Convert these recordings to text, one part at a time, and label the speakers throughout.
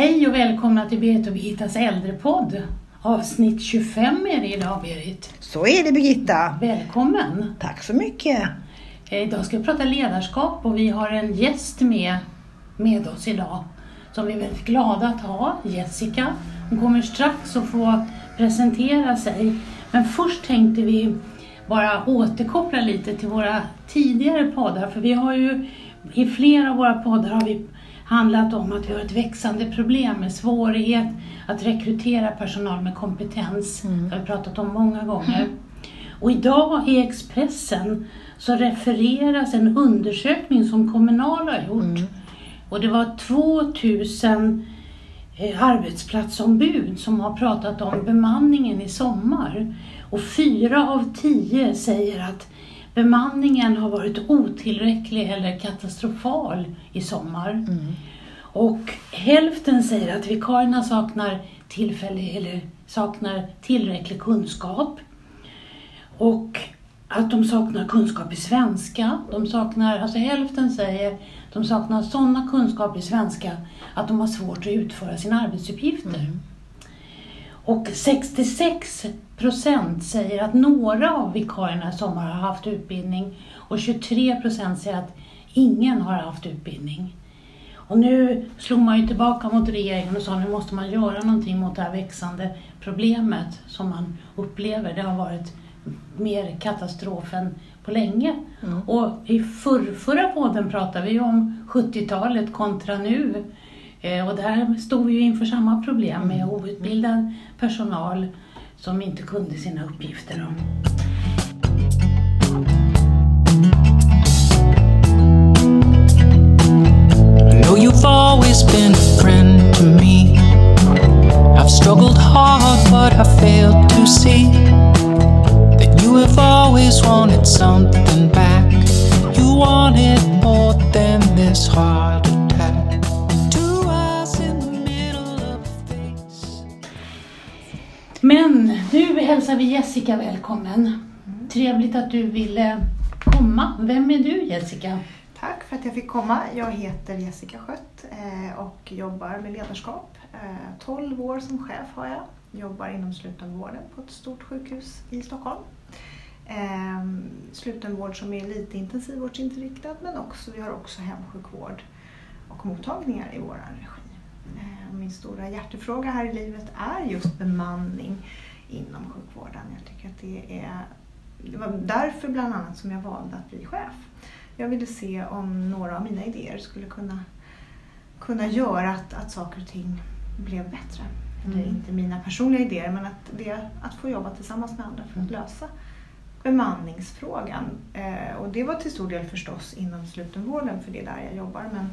Speaker 1: Hej och välkomna till Berit och Birgittas äldrepodd. Avsnitt 25 är det idag Berit.
Speaker 2: Så är det Birgitta.
Speaker 1: Välkommen!
Speaker 2: Tack så mycket.
Speaker 1: Eh, Idag ska vi prata ledarskap och vi har en gäst med, med oss idag som vi är väldigt glada att ha, Jessica. Hon kommer strax att få presentera sig. Men först tänkte vi bara återkoppla lite till våra tidigare poddar för vi har ju i flera av våra poddar har vi handlat om att vi har ett växande problem med svårighet att rekrytera personal med kompetens. Det har vi pratat om många gånger. Och idag i Expressen så refereras en undersökning som Kommunal har gjort. Och det var 2000 eh, arbetsplatsombud som har pratat om bemanningen i sommar. Och fyra av tio säger att bemanningen har varit otillräcklig eller katastrofal i sommar. Och hälften säger att vikarierna saknar tillfälle eller saknar tillräcklig kunskap. Och att de saknar kunskap i svenska. De saknar, alltså hälften säger de saknar sådana kunskaper i svenska att de har svårt att utföra sina arbetsuppgifter. Och 66 procent säger att några av vikarierna i sommar har haft utbildning och 23 procent säger att ingen har haft utbildning. Och nu slog man ju tillbaka mot regeringen och sa nu måste man göra någonting mot det här växande problemet som man upplever. Det har varit mer katastrof än på länge. Och i förr, förra podden pratade vi ju om 70-talet kontra nu. Eh, och där stod vi ju inför samma problem med outbildad personal som inte kunde sina uppgifter.
Speaker 3: Know you've always been a friend to me. I've struggled hard, but I failed to see that you have always wanted something back. You wanted more than this heart
Speaker 1: Men nu hälsar vi Jessica välkommen. Trevligt att du ville komma. Vem är du Jessica?
Speaker 4: Tack för att jag fick komma. Jag heter Jessica Skött eh, och jobbar med ledarskap. Eh, 12 år som chef har jag. Jobbar inom slutenvården på ett stort sjukhus i Stockholm. Eh, slutenvård som är lite intensivvårdsinriktad men också, vi har också hemsjukvård och mottagningar i vår regi. Min stora hjärtefråga här i livet är just bemanning inom sjukvården. Jag tycker att det är det var därför bland annat som jag valde att bli chef. Jag ville se om några av mina idéer skulle kunna, kunna göra att, att saker och ting blev bättre. Det är
Speaker 1: Mm.
Speaker 4: inte mina personliga idéer men att, det, att få jobba tillsammans med andra för att lösa bemanningsfrågan. Eh, och det var till stor del förstås inom slutenvården för det är där jag jobbar men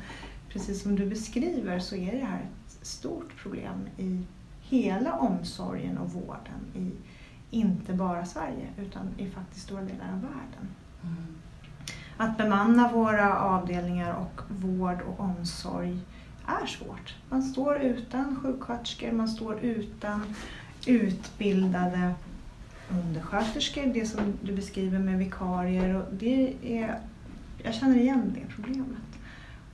Speaker 4: precis som du beskriver så är det här stort problem i hela omsorgen och vården i inte bara Sverige utan i faktiskt stora delar av världen. Att bemanna våra avdelningar och vård och omsorg är svårt. Man står utan sjuksköterskor, man står utan utbildade undersköterskor, det som du beskriver med vikarier. Och det är, jag känner igen det problemet.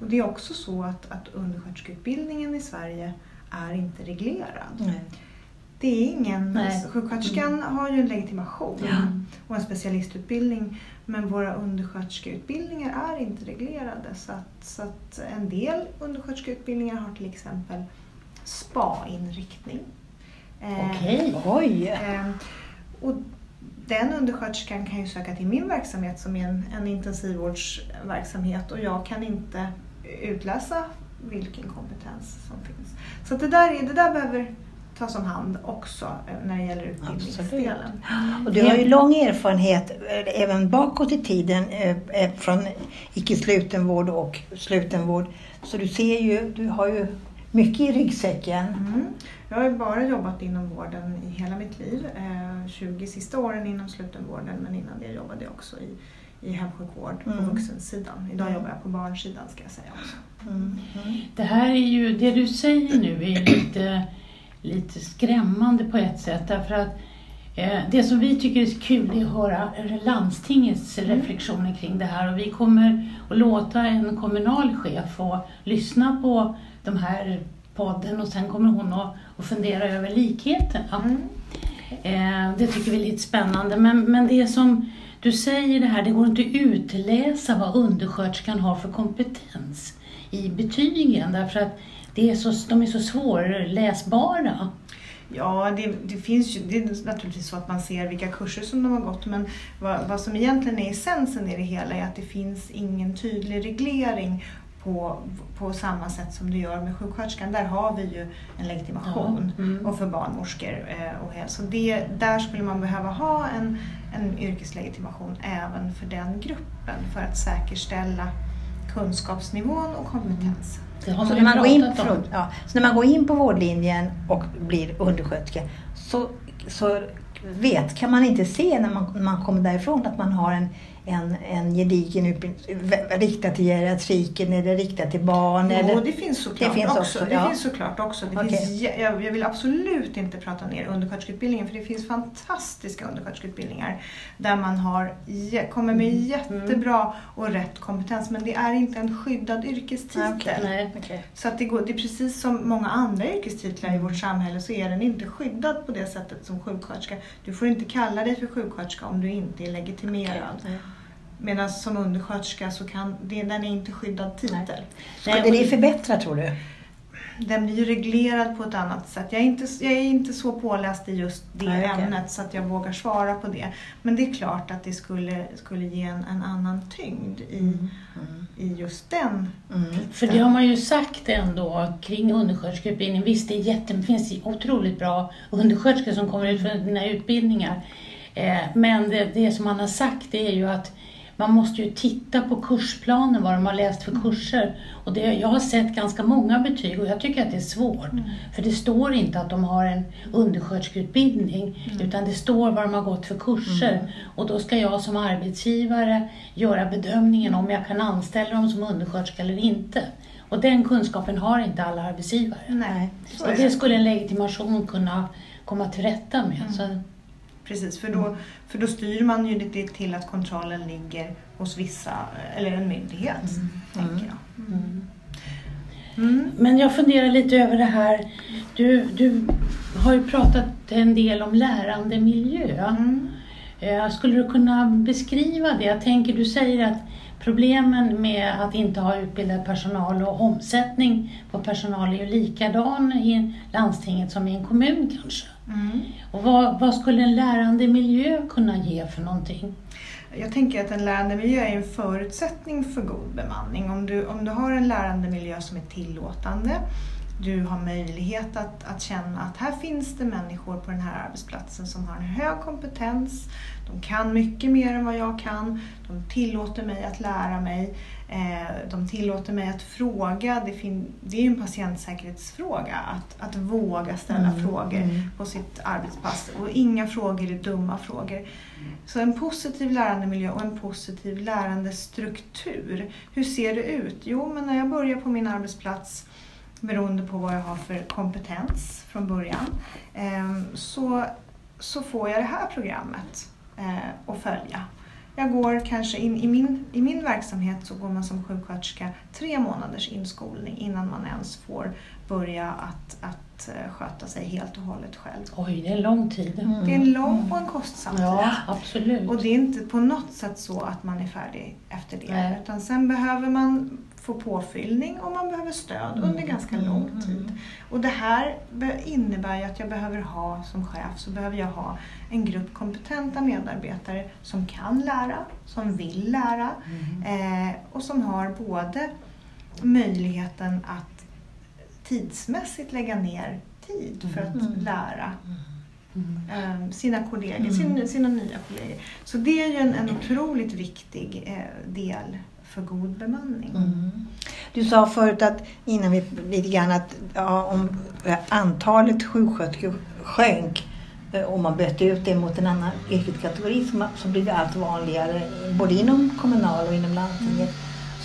Speaker 4: Och det är också så att, att undersköterskeutbildningen i Sverige är inte reglerad. Det är ingen,
Speaker 1: Nej.
Speaker 4: alltså, sjuksköterskan har ju en legitimation
Speaker 1: Ja.
Speaker 4: och en specialistutbildning men våra undersköterskeutbildningar är inte reglerade så att, så att en del undersköterskeutbildningar har till exempel spa-inriktning. Eh,
Speaker 1: Okej.
Speaker 2: Oj.
Speaker 4: eh, och den undersköterskan kan ju söka till min verksamhet som är en, en intensivvårdsverksamhet och jag kan inte utläsa vilken kompetens som finns. Så det, där är, det där behöver tas om hand också eh, när det gäller utbildningsdelen.
Speaker 2: Och du har ju lång erfarenhet eh, även bakåt i tiden eh, från icke-slutenvård och slutenvård. Så du ser ju, du har ju mycket i ryggsäcken.
Speaker 4: Mm. Jag har ju bara jobbat inom vården i hela mitt liv. Eh, 20 sista åren inom slutenvården men innan det jobbade jag också i, i hemsjukvård på
Speaker 2: Mm.
Speaker 4: vuxensidan. Idag jobbar jag på barnsidan ska jag säga också.
Speaker 2: Mm.
Speaker 1: Det här är ju, det du säger nu är lite, lite skrämmande på ett sätt därför att eh, det som vi tycker är kul är att höra landstingets reflektioner kring det här och vi kommer att låta en kommunal chef få lyssna på de här podden och sen kommer hon att, att fundera över likheterna.
Speaker 4: Mm.
Speaker 1: Eh, det tycker vi är lite spännande. Men, men det som du säger det här, det går inte att utläsa vad undersköterskan har för kompetens i betygen därför att det är så, de är så svårläsbara.
Speaker 4: Ja, det, det finns ju, det är naturligtvis så att man ser vilka kurser som de har gått men vad, vad som egentligen är essensen i det hela är att det finns ingen tydlig reglering på, på samma sätt som det gör med sjuksköterskan. Där har vi ju en legitimation
Speaker 1: Ja, mm.
Speaker 4: och för barnmorskor. eh, Och hel- så det, där skulle man behöva ha en, en yrkeslegitimation även för den gruppen för att säkerställa kunskapsnivån och kompetensen.
Speaker 1: Har
Speaker 2: Så när, man går in, förlåt, ja, så när man går in på vårdlinjen och blir undersköterska så, så vet, kan man inte se när man, när man kommer därifrån att man har en, en, en gedigen utbildning riktad till geriatriken eller riktad till barn.
Speaker 4: Jo,
Speaker 2: eller,
Speaker 4: det finns såklart
Speaker 2: Det finns
Speaker 4: också.
Speaker 2: också,
Speaker 4: det
Speaker 2: ja.
Speaker 4: finns såklart också. Det
Speaker 2: Okej.
Speaker 4: finns, jag, jag vill absolut inte prata ner undersköterskeutbildningen för det finns fantastiska undersköterskeutbildningar där man har, kommer med
Speaker 2: Mm.
Speaker 4: jättebra och rätt kompetens men det är inte en skyddad yrkestitel.
Speaker 2: Ah, okej.
Speaker 1: Nej.
Speaker 2: Okej.
Speaker 4: Så att det, går, det är precis som många andra yrkestitlar
Speaker 2: Mm.
Speaker 4: i vårt samhälle så är den inte skyddad på det sättet som sjuksköterska. Du får inte kalla dig för sjuksköterska om du inte är legitimerad.
Speaker 2: Okej.
Speaker 4: Medan som undersköterska så kan det, den är inte skyddad titel.
Speaker 2: Skulle det förbättra tror du?
Speaker 4: Den blir ju reglerad på ett annat sätt. Jag är inte, jag är inte så påläst i just det
Speaker 2: Nej,
Speaker 4: ämnet så att jag vågar svara på det. Men det är klart att det skulle, skulle ge en, en annan tyngd i, i just den.
Speaker 2: Mm.
Speaker 1: För det har man ju sagt ändå kring undersköterskeutbildningen. Visst, det, är jätte, det finns otroligt bra undersköterskor som kommer ut från dina utbildningar. Eh, men det, det som man har sagt det är ju att man måste ju titta på kursplanen, vad de har läst för kurser. Och det, jag har sett ganska många betyg och jag tycker att det är svårt. För det står inte att de har en undersköterskeutbildning, utan det står vad de har gått för kurser. Och då ska jag som arbetsgivare göra bedömningen om jag kan anställa dem som undersköterska eller inte. Och den kunskapen har inte alla arbetsgivare.
Speaker 4: Nej, så
Speaker 1: Och det
Speaker 4: det.
Speaker 1: skulle en legitimation kunna komma till rätta med. Så,
Speaker 4: Precis, för då, för då styr man ju det till att kontrollen ligger hos vissa, eller en myndighet, tänker jag.
Speaker 1: mm.
Speaker 4: Mm.
Speaker 1: Men jag funderar lite över det här. Du, du har ju pratat en del om lärandemiljö.
Speaker 4: Mm.
Speaker 1: Eh, Skulle du kunna beskriva det? Jag tänker, du säger att problemen med att inte ha utbildad personal och omsättning på personal är ju likadan i landstinget som i en kommun kanske.
Speaker 4: Mm.
Speaker 1: Och vad, vad skulle en lärandemiljö kunna ge för någonting?
Speaker 4: Jag tänker att en lärandemiljö är en förutsättning för god bemanning. Om du, om du har en lärandemiljö som är tillåtande, du har möjlighet att, att känna att här finns det människor på den här arbetsplatsen som har en hög kompetens, de kan mycket mer än vad jag kan, de tillåter mig att lära mig, eh, de tillåter mig att fråga. Det, det är ju en patientsäkerhetsfråga att, att våga ställa
Speaker 2: Mm,
Speaker 4: frågor
Speaker 2: mm.
Speaker 4: på sitt arbetspass och inga frågor är dumma frågor. Så en positiv lärandemiljö och en positiv lärandestruktur. Hur ser det ut? Jo, men när jag börjar på min arbetsplats beroende på vad jag har för kompetens från början ehm, så, så får jag det här programmet eh, att följa. Jag går kanske in i min, i min verksamhet så går man som sjuksköterska tre månaders inskolning innan man ens får börja att, att eh, sköta sig helt och hållet själv.
Speaker 1: Oj, det är en lång tid.
Speaker 2: Mm.
Speaker 4: Det är en lång och en kostsam tid.
Speaker 1: Ja, absolut.
Speaker 4: Och det är inte på något sätt så att man är färdig efter det.
Speaker 1: Nej.
Speaker 4: Utan sen behöver man få påfyllning och man behöver stöd under ganska lång tid. Och det här innebär ju att jag behöver ha, som chef, så behöver jag ha en grupp kompetenta medarbetare som kan lära, som vill lära eh, och som har både möjligheten att tidsmässigt lägga ner tid för att lära eh, sina kollegor, sin, sina nya kollegor. Så det är ju en, en otroligt viktig eh, del för god bemanning.
Speaker 2: Mm. Du sa förut att, innan vi lite grann att ja, om eh, antalet sjuksköterskor sjönk eh, och man bytte ut det mot en annan yrkeskategori så, så blir allt vanligare både inom kommunal och inom landstinget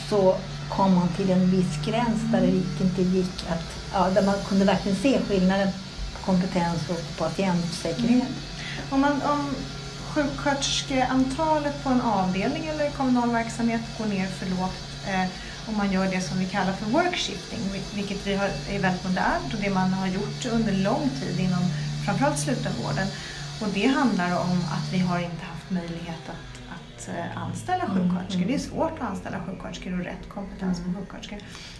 Speaker 2: så kom man till en viss gräns där det inte gick att, ja, där man kunde verkligen se skillnaden på kompetens och patientsäkerhet.
Speaker 4: Om, man, om sjuksköterskeantalet på en avdelning eller kommunal verksamhet går ner för lågt eh, och man gör det som vi kallar för workshifting, vil- vilket vi har, är väldigt modernt och det man har gjort under lång tid inom framförallt slutenvården. Och det handlar om att vi har inte haft möjlighet att, att eh, anställa sjuksköterskor. Det är svårt att anställa sjuksköterskor och rätt kompetens på sjuksköterskor.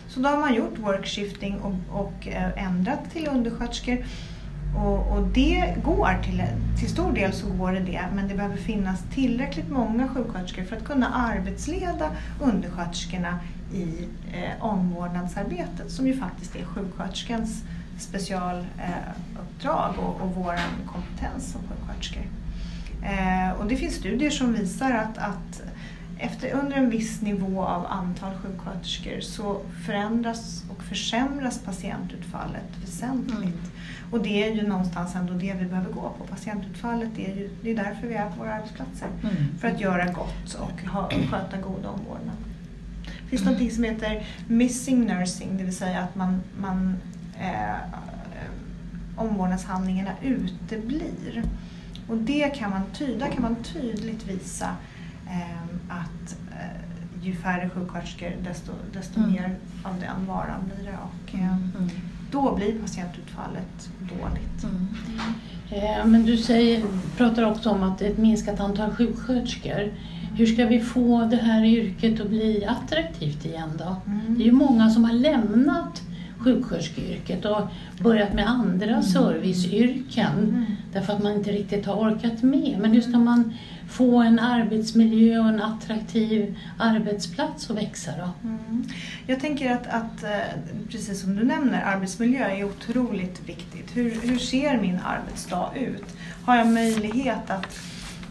Speaker 4: Så då har man gjort workshifting och, och eh, ändrat till undersköterskor. Och, och det går till, till stor del så går det det men det behöver finnas tillräckligt många sjuksköterskor för att kunna arbetsleda undersköterskorna i eh, omvårdnadsarbetet som ju faktiskt är sjuksköterskans specialuppdrag eh, och, och vår kompetens som sjuksköterskor. Eh, och det finns studier som visar att, att efter, under en viss nivå av antal sjuksköterskor så förändras och försämras patientutfallet väsentligt.
Speaker 2: Mm.
Speaker 4: Och det är ju någonstans ändå det vi behöver gå på. Patientutfallet, är ju det är därför vi är på våra arbetsplatser.
Speaker 2: Mm.
Speaker 4: För att göra gott och ha, sköta god omvårdnad. Det finns något som heter missing nursing, det vill säga att man, man eh, omvårdnadshandlingarna uteblir. Och det kan man tyda, kan man tydligt visa eh, att eh, ju färre sjuksköterskor desto, desto
Speaker 2: Mm.
Speaker 4: mer av den varan blir det. Och, eh,
Speaker 2: Mm.
Speaker 4: Då blir patientutfallet dåligt.
Speaker 2: Mm.
Speaker 1: Eh, Men du säger, pratar också om att ett minskat antal sjuksköterskor. Hur ska vi få det här yrket att bli attraktivt igen då? Det är ju många som har lämnat sjuksköterskeyrket och börjat med andra serviceyrken därför att man inte riktigt har orkat med. Men hur ska man få en arbetsmiljö och en attraktiv arbetsplats att växa då?
Speaker 4: Mm. Jag tänker att, att, eh, precis som du nämner, arbetsmiljö är otroligt viktigt. Hur, hur ser min arbetsdag ut? Har jag möjlighet att,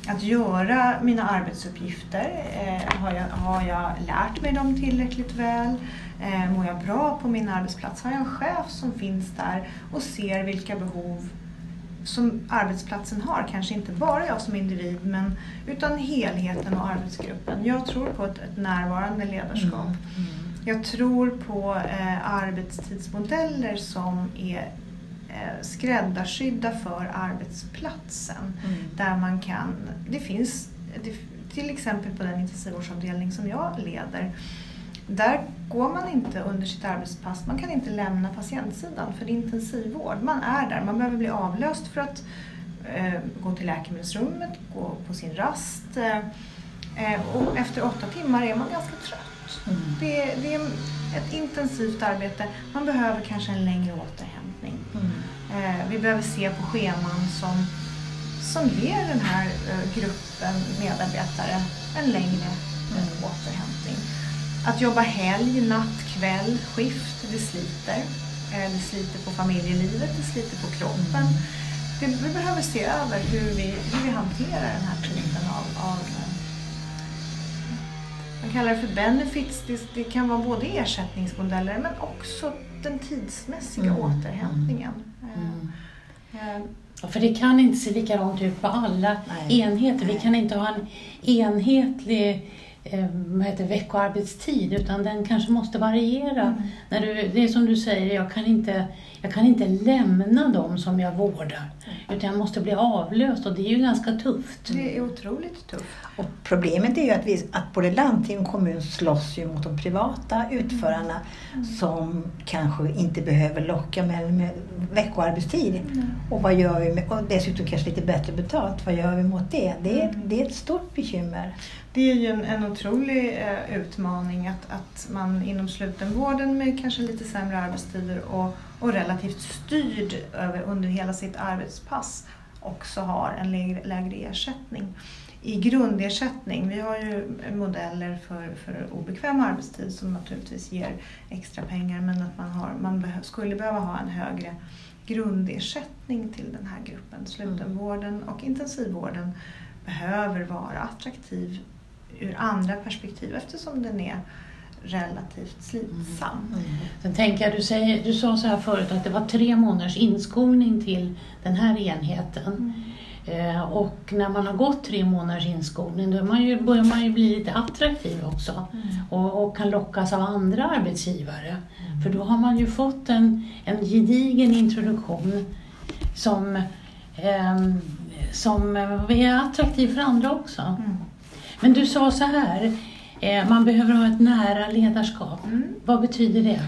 Speaker 4: att göra mina arbetsuppgifter? Eh, har, jag, har jag lärt mig dem tillräckligt väl? Eh, mår jag bra på min arbetsplats? Har jag en chef som finns där och ser vilka behov som arbetsplatsen har, kanske inte bara jag som individ men utan helheten och arbetsgruppen. Jag tror på ett, ett närvarande ledarskap. Jag tror på eh, arbetstidsmodeller som är eh, skräddarsydda för arbetsplatsen.
Speaker 2: Mm.
Speaker 4: Där man kan, det finns det, till exempel på den intensivvårdsavdelning som jag leder. Där går man inte under sitt arbetspass, man kan inte lämna patientsidan för det är intensivvård. Man är där, man behöver bli avlöst för att eh, gå till läkemedelsrummet, gå på sin rast. Eh, eh, och efter åtta timmar är man ganska trött.
Speaker 2: Mm.
Speaker 4: Det, är- det är ett intensivt arbete, man behöver kanske en längre återhämtning.
Speaker 2: Mm.
Speaker 4: Eh, vi behöver se på scheman som, som ger den här eh, gruppen medarbetare en längre eh, återhämtning. Att jobba helg, natt, kväll, skift, det sliter. Eh, det sliter på familjelivet, det sliter på kroppen. Det, vi behöver se över hur vi, hur vi hanterar den här typen av, av eh, man kallar det för benefits. Det, det kan vara både ersättningsmodeller men också den tidsmässiga
Speaker 2: Mm.
Speaker 4: återhämtningen. Eh,
Speaker 2: Mm.
Speaker 1: Ja, för det kan inte se likadant ut på alla
Speaker 2: Nej.
Speaker 1: enheter. Vi
Speaker 2: Nej.
Speaker 1: kan inte ha en enhetlig vad heter, veckoarbetstid utan den kanske måste variera.
Speaker 4: Mm.
Speaker 1: När du, det är som du säger, jag kan, inte, jag kan inte lämna dem som jag vårdar utan jag måste bli avlöst och det är ju ganska tufft.
Speaker 4: Det är otroligt tufft.
Speaker 2: Och problemet är ju att, vi, att både landsting och kommun slåss ju mot de privata utförarna som kanske inte behöver locka med, med veckoarbetstid. Och vad gör vi med, och dessutom kanske lite bättre betalt. Vad gör vi mot det? Det är, det är ett stort bekymmer.
Speaker 4: Det är ju en, en otrolig eh, utmaning att, att man inom slutenvården med kanske lite sämre arbetstider och, och relativt styrd över, under hela sitt arbetspass också har en lägre, lägre ersättning. I grundersättning, vi har ju modeller för, för obekväm arbetstid som naturligtvis ger extra pengar men att man, har, man behö, skulle behöva ha en högre grundersättning till den här gruppen. Slutenvården och intensivvården behöver vara attraktiv ur andra perspektiv eftersom den är relativt slitsam.
Speaker 1: Sen tänker jag, du, säger, du sa så här förut att det var tre månaders inskolning till den här enheten. Eh, och när man har gått tre månaders inskolning då man ju, börjar man ju bli lite attraktiv också och, och kan lockas av andra arbetsgivare. För då har man ju fått en, en gedigen introduktion som, ehm, som är attraktiv för andra också.
Speaker 4: Mm.
Speaker 1: Men du sa så här, Eh, Man behöver ha ett nära ledarskap.
Speaker 4: Mm.
Speaker 1: Vad betyder det?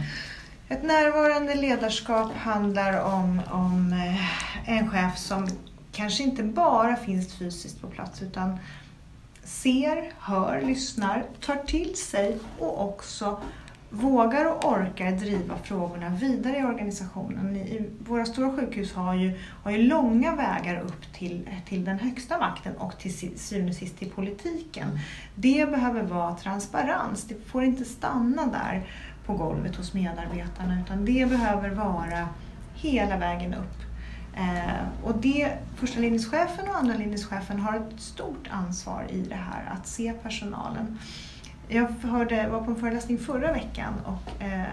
Speaker 4: Ett närvarande ledarskap handlar om, om eh, en chef som kanske inte bara finns fysiskt på plats utan ser, hör, lyssnar, tar till sig och också vågar och orkar driva frågorna vidare i organisationen. I, våra stora sjukhus har ju, har ju långa vägar upp till, till den högsta makten och till syvende och sist till politiken. Det behöver vara transparens, det får inte stanna där på golvet hos medarbetarna utan det behöver vara hela vägen upp. Eh, och det, första linjeschefen och andra linjeschefen har ett stort ansvar i det här, att se personalen. Jag hörde, var på en föreläsning förra veckan och eh,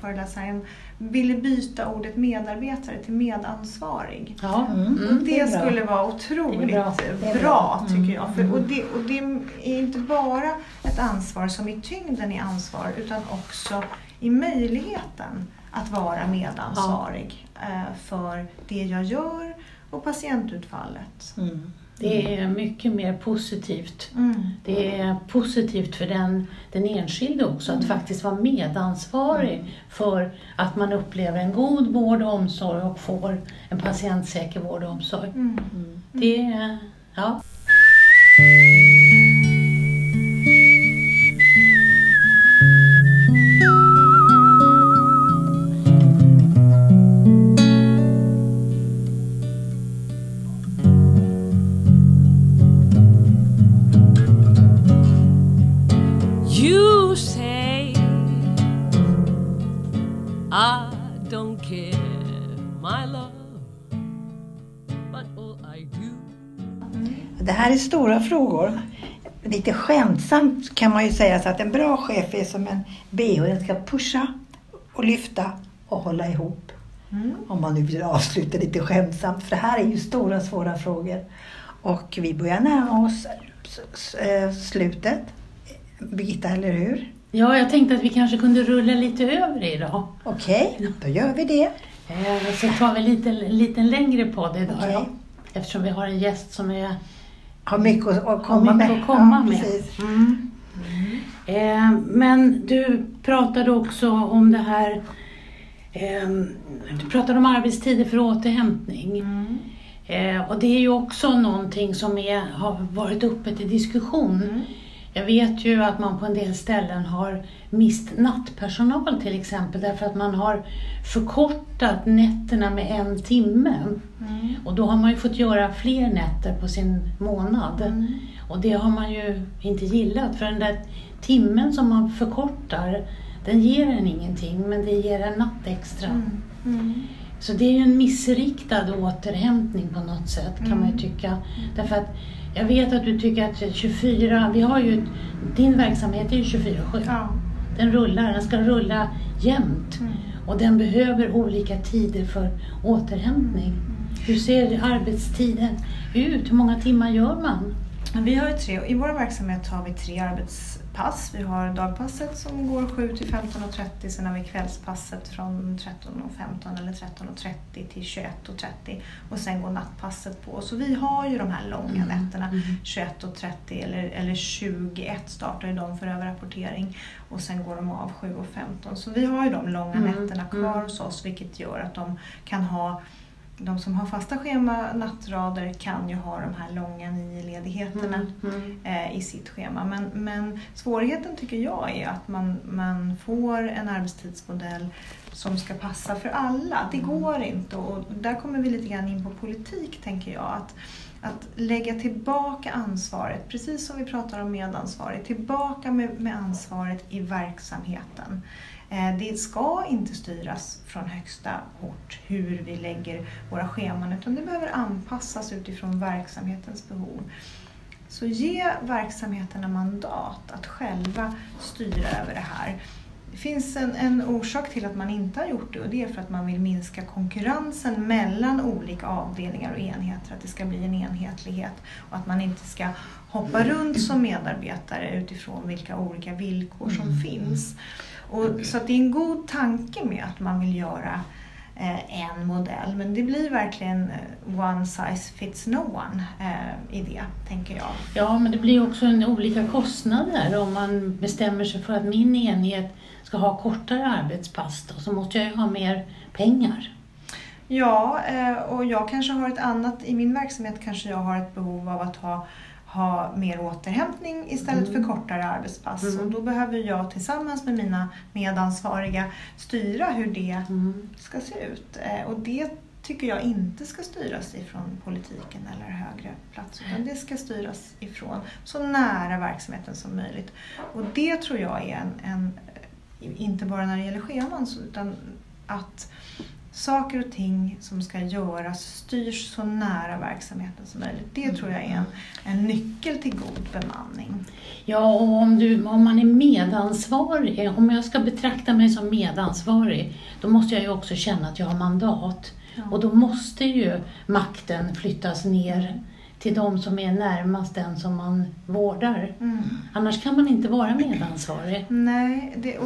Speaker 4: föreläsaren ville byta ordet medarbetare till medansvarig.
Speaker 1: Ja.
Speaker 2: Mm.
Speaker 4: Och det,
Speaker 2: bra.
Speaker 4: skulle vara otroligt
Speaker 1: Det bra.
Speaker 2: Det
Speaker 4: bra,
Speaker 2: bra.
Speaker 4: tycker
Speaker 2: Mm.
Speaker 4: jag. För, och, det, och det är inte bara ett ansvar som i tyngden är ansvar utan också i möjligheten att vara medansvarig eh, för det jag gör och patientutfallet.
Speaker 2: Mm.
Speaker 1: Det är mycket mer positivt.
Speaker 4: Mm.
Speaker 1: Det är positivt för den, den enskilde också att faktiskt vara medansvarig för att man upplever en god vård och omsorg och får en patientsäker vård och omsorg.
Speaker 4: Mm.
Speaker 1: Det är, ja.
Speaker 2: Det här är stora frågor. Lite skämtsamt kan man ju säga så att en bra chef är som en bh. Den ska pusha och lyfta och hålla ihop.
Speaker 4: Mm.
Speaker 2: Om man nu vill avsluta lite skämtsamt. För det här är ju stora svåra frågor. Och vi börjar närma oss eh, slutet. Birgitta, eller hur?
Speaker 1: ja, jag tänkte att vi kanske kunde rulla lite över idag.
Speaker 2: Okej, då gör vi det.
Speaker 1: Eh, Så tar vi lite, liten längre podd idag
Speaker 2: Okej.
Speaker 1: då. Eftersom vi har en gäst som är
Speaker 2: Har mycket att, komma
Speaker 1: mycket
Speaker 2: med.
Speaker 1: att komma
Speaker 2: Ja,
Speaker 1: med.
Speaker 2: precis.
Speaker 1: Mm. Eh, men du pratade också om det här eh, Du pratade om arbetstider för återhämtning.
Speaker 4: Mm.
Speaker 1: Eh, och det är ju också någonting som är, har varit uppe till diskussion.
Speaker 4: Mm.
Speaker 1: Jag vet ju att man på en del ställen har mist nattpersonal till exempel därför att man har förkortat nätterna med en timme.
Speaker 4: Mm.
Speaker 1: Och då har man ju fått göra fler nätter på sin månad.
Speaker 4: Mm.
Speaker 1: Och det har man ju inte gillat för den där timmen som man förkortar den ger en ingenting men det ger en natt extra.
Speaker 4: Mm. Mm.
Speaker 1: Så det är ju en missriktad återhämtning på något sätt kan man ju tycka. Därför att jag vet att du tycker att 24, vi har ju, din verksamhet är ju 24-7.
Speaker 4: Ja.
Speaker 1: Den rullar, den ska rulla jämt.
Speaker 4: Mm.
Speaker 1: Och den behöver olika tider för återhämtning. Hur ser arbetstiden ut? Hur många timmar gör man?
Speaker 4: Vi har tre, I vår verksamhet har vi tre arbetspass. Vi har dagpasset som går 7 till 15.30. Sen har vi kvällspasset från 13.15 eller 13.30 till 21.30. Och sen går nattpasset på. Så vi har ju de här långa nätterna. 21.30 eller, eller 21 startar ju de för överrapportering. Och sen går de av 7.15. Så vi har ju de långa
Speaker 1: Mm.
Speaker 4: nätterna kvar
Speaker 1: Mm.
Speaker 4: hos oss vilket gör att de kan ha de som har fasta schema nattrader kan ju ha de här långa nio-ledigheterna
Speaker 1: Mm.
Speaker 4: eh, i sitt schema. Men, men svårigheten tycker jag är att man, man får en arbetstidsmodell som ska passa för alla. Det går inte och där kommer vi lite grann in på politik tänker jag. Att, att lägga tillbaka ansvaret, precis som vi pratar om medansvaret, tillbaka med, med ansvaret i verksamheten. Eh, Det ska inte styras från högsta ort hur vi lägger våra scheman utan det behöver anpassas utifrån verksamhetens behov. Så ge verksamheterna mandat att själva styra över det här. Det finns en, en orsak till att man inte har gjort det och det är för att man vill minska konkurrensen mellan olika avdelningar och enheter, att det ska bli en enhetlighet och att man inte ska hoppa runt som medarbetare utifrån vilka olika villkor som finns. Och, så att det är en god tanke med att man vill göra eh, en modell. Men det blir verkligen eh, one size fits no one eh, i det, tänker jag.
Speaker 1: Ja, men det blir också en olika kostnader om man bestämmer sig för att min enhet ska ha kortare arbetspass då, så måste jag ju ha mer pengar.
Speaker 4: Ja, eh, och jag kanske har ett annat, i min verksamhet kanske jag har ett behov av att ha, ha mer återhämtning istället för kortare arbetspass.
Speaker 1: Mm.
Speaker 4: Och då behöver jag tillsammans med mina medansvariga styra hur det
Speaker 1: Mm.
Speaker 4: ska se ut. Eh, Och det tycker jag inte ska styras ifrån politiken eller högre plats utan det ska styras ifrån så nära verksamheten som möjligt. Och det tror jag är en, en inte bara när det gäller scheman utan att saker och ting som ska göras styrs så nära verksamheten som möjligt. Det tror jag är en, en nyckel till god bemanning.
Speaker 1: Ja, och om, du, om man är medansvarig, om jag ska betrakta mig som medansvarig, då måste jag ju också känna att jag har mandat. Och då måste ju makten flyttas ner till de som är närmast den som man vårdar.
Speaker 4: Mm.
Speaker 1: Annars kan man inte vara medansvarig.
Speaker 4: Nej, det,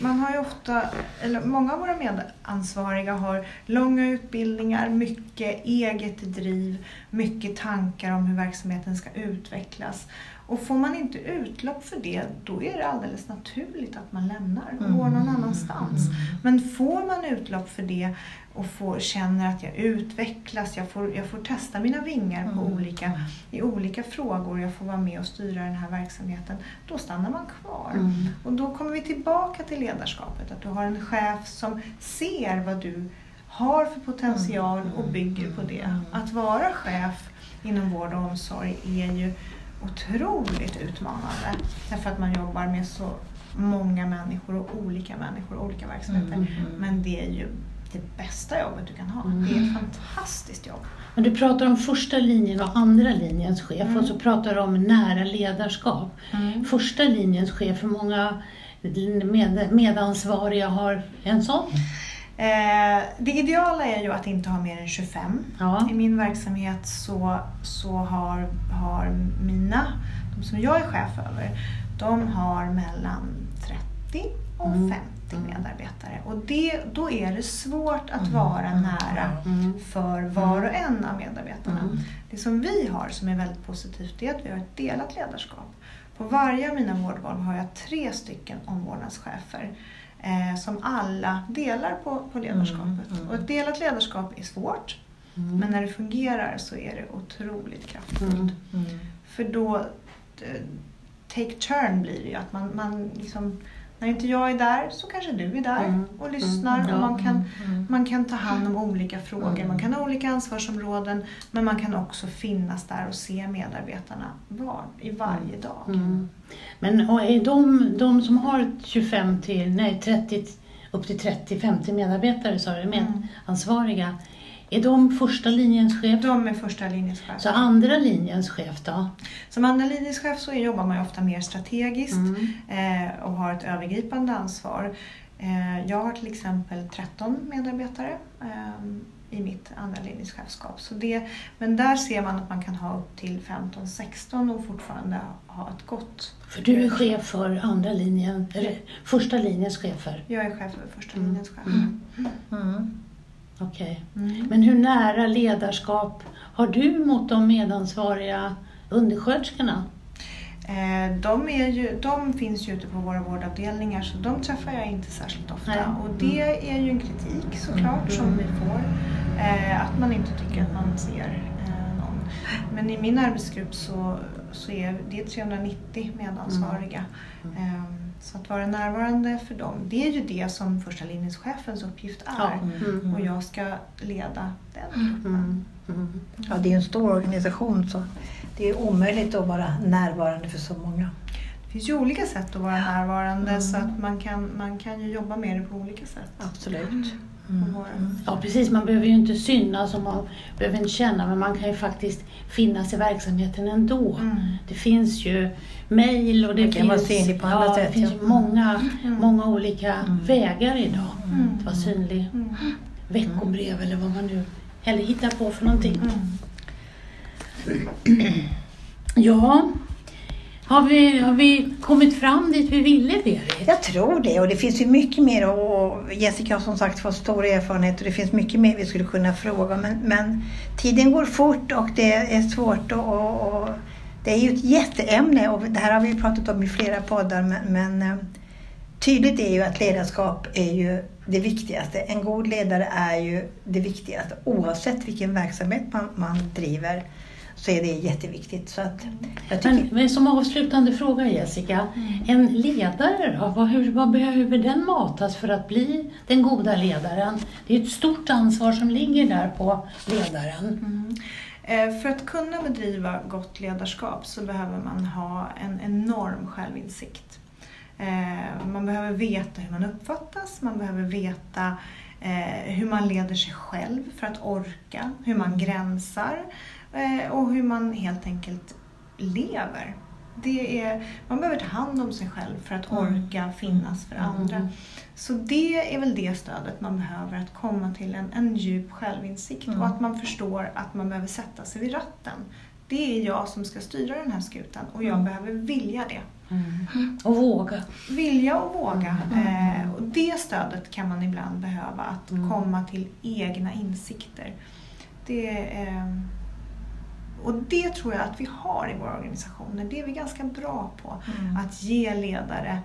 Speaker 4: man har ju ofta, eller många av våra medansvariga har långa utbildningar, mycket eget driv, mycket tankar om hur verksamheten ska utvecklas. Och får man inte utlopp för det, då är det alldeles naturligt att man lämnar och går någon annanstans. Men får man utlopp för det och får, känner att jag utvecklas, jag får, jag får testa mina vingar på olika, i olika frågor, jag får vara med och styra den här verksamheten, då stannar man kvar.
Speaker 1: Mm.
Speaker 4: Och då kommer vi tillbaka till ledarskapet, att du har en chef som ser vad du har för potential och bygger på det. Att vara chef inom vård och omsorg är ju otroligt utmanande. Därför att man jobbar med så många människor och olika människor och olika verksamheter. Men det är ju det bästa jobbet du kan ha. Det är ett fantastiskt jobb.
Speaker 1: Men du pratar om första linjen och andra linjens chef och så pratar du om nära ledarskap. Första linjens chef, hur många med, medansvariga har en sån?
Speaker 4: Eh, det ideala är ju att inte ha mer än 25.
Speaker 1: Ja.
Speaker 4: I min verksamhet så, så har, har mina, de som jag är chef över, de har mellan 30 och
Speaker 1: Mm.
Speaker 4: 50 medarbetare. Och det, då är det svårt att vara nära
Speaker 1: Mm.
Speaker 4: för var och en av medarbetarna.
Speaker 1: Mm.
Speaker 4: Det som vi har som är väldigt positivt är att vi har ett delat ledarskap. På varje av mina vårdgolv har jag tre stycken omvårdnadschefer eh, som alla delar på, på ledarskapet. Och ett delat ledarskap är svårt men när det fungerar så är det otroligt kraftfullt.
Speaker 1: Mm.
Speaker 4: För då, eh, take turn blir det ju. Att man, man liksom, när inte jag är där så kanske du är där
Speaker 1: Mm.
Speaker 4: och lyssnar.
Speaker 1: Mm.
Speaker 4: Och man, kan, man kan ta hand om olika frågor. Man kan ha olika ansvarsområden. Men man kan också finnas där och se medarbetarna var, i varje dag.
Speaker 1: Mm. Men och är de, de som har 25 till, nej 30, upp till 30-50 medarbetare, sa du, medansvariga, är de första linjens chef?
Speaker 4: De är första linjens chefer.
Speaker 1: Så andra linjens chef då?
Speaker 4: Som andra linjens chef så jobbar man ofta mer strategiskt
Speaker 1: Mm.
Speaker 4: eh, och har ett övergripande ansvar. Eh, jag har till exempel 13 medarbetare eh, i mitt andra linjens chefskap. Så det, men där ser man att man kan ha upp till 15-16 och fortfarande ha ett gott...
Speaker 1: För du är chef för andra linjen, eller första linjens chefer?
Speaker 4: Jag är chef för första
Speaker 1: Mm.
Speaker 4: linjens chef.
Speaker 2: Mm.
Speaker 1: Okej.
Speaker 4: Mm.
Speaker 1: Men hur nära ledarskap har du mot de medansvariga undersköterskorna?
Speaker 4: Eh, de, är ju, de finns ju ute på våra vårdavdelningar så de träffar jag inte särskilt ofta.
Speaker 1: Nej.
Speaker 4: Och det är ju en kritik såklart som vi får. Eh, att man inte tycker att man ser eh, någon. Men i min arbetsgrupp så, så är det är 390 medansvariga. Eh, så att vara närvarande för dem, det är ju det som första linjens chefens uppgift är.
Speaker 1: Mm.
Speaker 4: Och jag ska leda den gruppen.
Speaker 1: Mm. Mm.
Speaker 2: Ja, det är en stor organisation så det är omöjligt att vara närvarande för så många.
Speaker 4: Det finns ju olika sätt att vara närvarande
Speaker 1: Mm.
Speaker 4: så att man kan, man kan ju jobba med det på olika sätt.
Speaker 2: Absolut.
Speaker 4: Och vara-
Speaker 1: Ja precis, man behöver ju inte synas och man behöver inte känna men man kan ju faktiskt finnas i verksamheten ändå.
Speaker 4: Mm.
Speaker 1: Det finns ju mejl och det
Speaker 2: Man kan vara
Speaker 1: finns,
Speaker 2: synlig på alla
Speaker 1: ja,
Speaker 2: sätt,
Speaker 1: det finns
Speaker 2: ja.
Speaker 1: många,
Speaker 4: Mm.
Speaker 1: många olika vägar idag
Speaker 4: Mm.
Speaker 1: att vara synlig.
Speaker 4: Mm.
Speaker 1: Veckobrev eller vad man nu eller hittar på för någonting.
Speaker 4: Mm.
Speaker 1: Ja, har vi, har vi kommit fram dit vi ville, Berit?
Speaker 2: Jag tror det och det finns ju mycket mer och Jessica har som sagt fått stor erfarenhet och det finns mycket mer vi skulle kunna fråga men, men tiden går fort och det är svårt och, och, och det är ju ett jätteämne och det här har vi pratat om i flera poddar men, men eh, tydligt är ju att ledarskap är ju det viktigaste. En god ledare är ju det viktigaste oavsett vilken verksamhet man, man driver så är det jätteviktigt. Så att jag tycker,
Speaker 1: Men, men som avslutande fråga Jessica, en ledare då? Vad, hur, vad behöver den matas för att bli den goda ledaren? Det är ett stort ansvar som ligger där på ledaren.
Speaker 4: Eh, För att kunna bedriva gott ledarskap så behöver man ha en enorm självinsikt. Eh, Man behöver veta hur man uppfattas, man behöver veta eh, hur man leder sig själv för att orka, hur man gränsar eh, och hur man helt enkelt lever. Det är, man behöver ta hand om sig själv för att orka finnas för andra. Så det är väl det stödet man behöver, att komma till en, en djup självinsikt och att man förstår att man behöver sätta sig vid ratten. Det är jag som ska styra den här skutan och jag behöver vilja det.
Speaker 1: Och våga.
Speaker 4: Vilja och våga. Eh, och det stödet kan man ibland behöva, att komma till egna insikter. Det, eh, och det tror jag att vi har i våra organisationer. Det är vi ganska bra på. Att ge ledare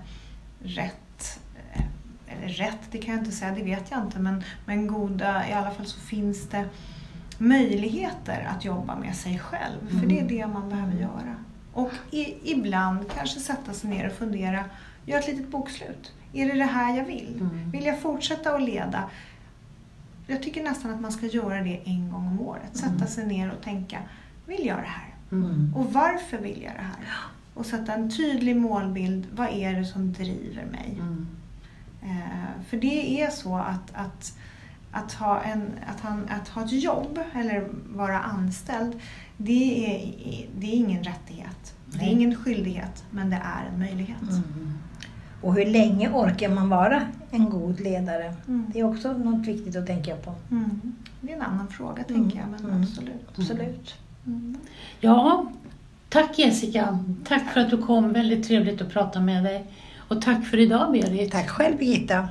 Speaker 4: rätt eh, eller rätt, det kan jag inte säga, det vet jag inte, men, men goda, i alla fall så finns det möjligheter att jobba med sig själv. För det är det man behöver göra. Och i, ibland kanske sätta sig ner och fundera, göra ett litet bokslut. Är det det här jag vill? Vill jag fortsätta att leda? Jag tycker nästan att man ska göra det en gång om året. Sätta sig ner och tänka, vill jag det här? Och varför vill jag det här? Och sätta en tydlig målbild, vad är det som driver mig? Eh, för det är så att, att, att, ha en, att, han, att ha ett jobb eller vara anställd, det är, det är ingen rättighet. Det är
Speaker 1: Nej.
Speaker 4: ingen skyldighet, men det är en möjlighet.
Speaker 2: och hur länge orkar man vara en god ledare?
Speaker 4: Mm.
Speaker 2: Det är också något viktigt att tänka på.
Speaker 4: Mm. Det är en annan fråga, tänker jag, men
Speaker 2: Mm.
Speaker 4: absolut.
Speaker 2: Absolut.
Speaker 1: Ja, tack Jessica. Tack för att du kom. Väldigt trevligt att prata med dig. Och tack för idag Berit.
Speaker 2: Tack själv Birgitta.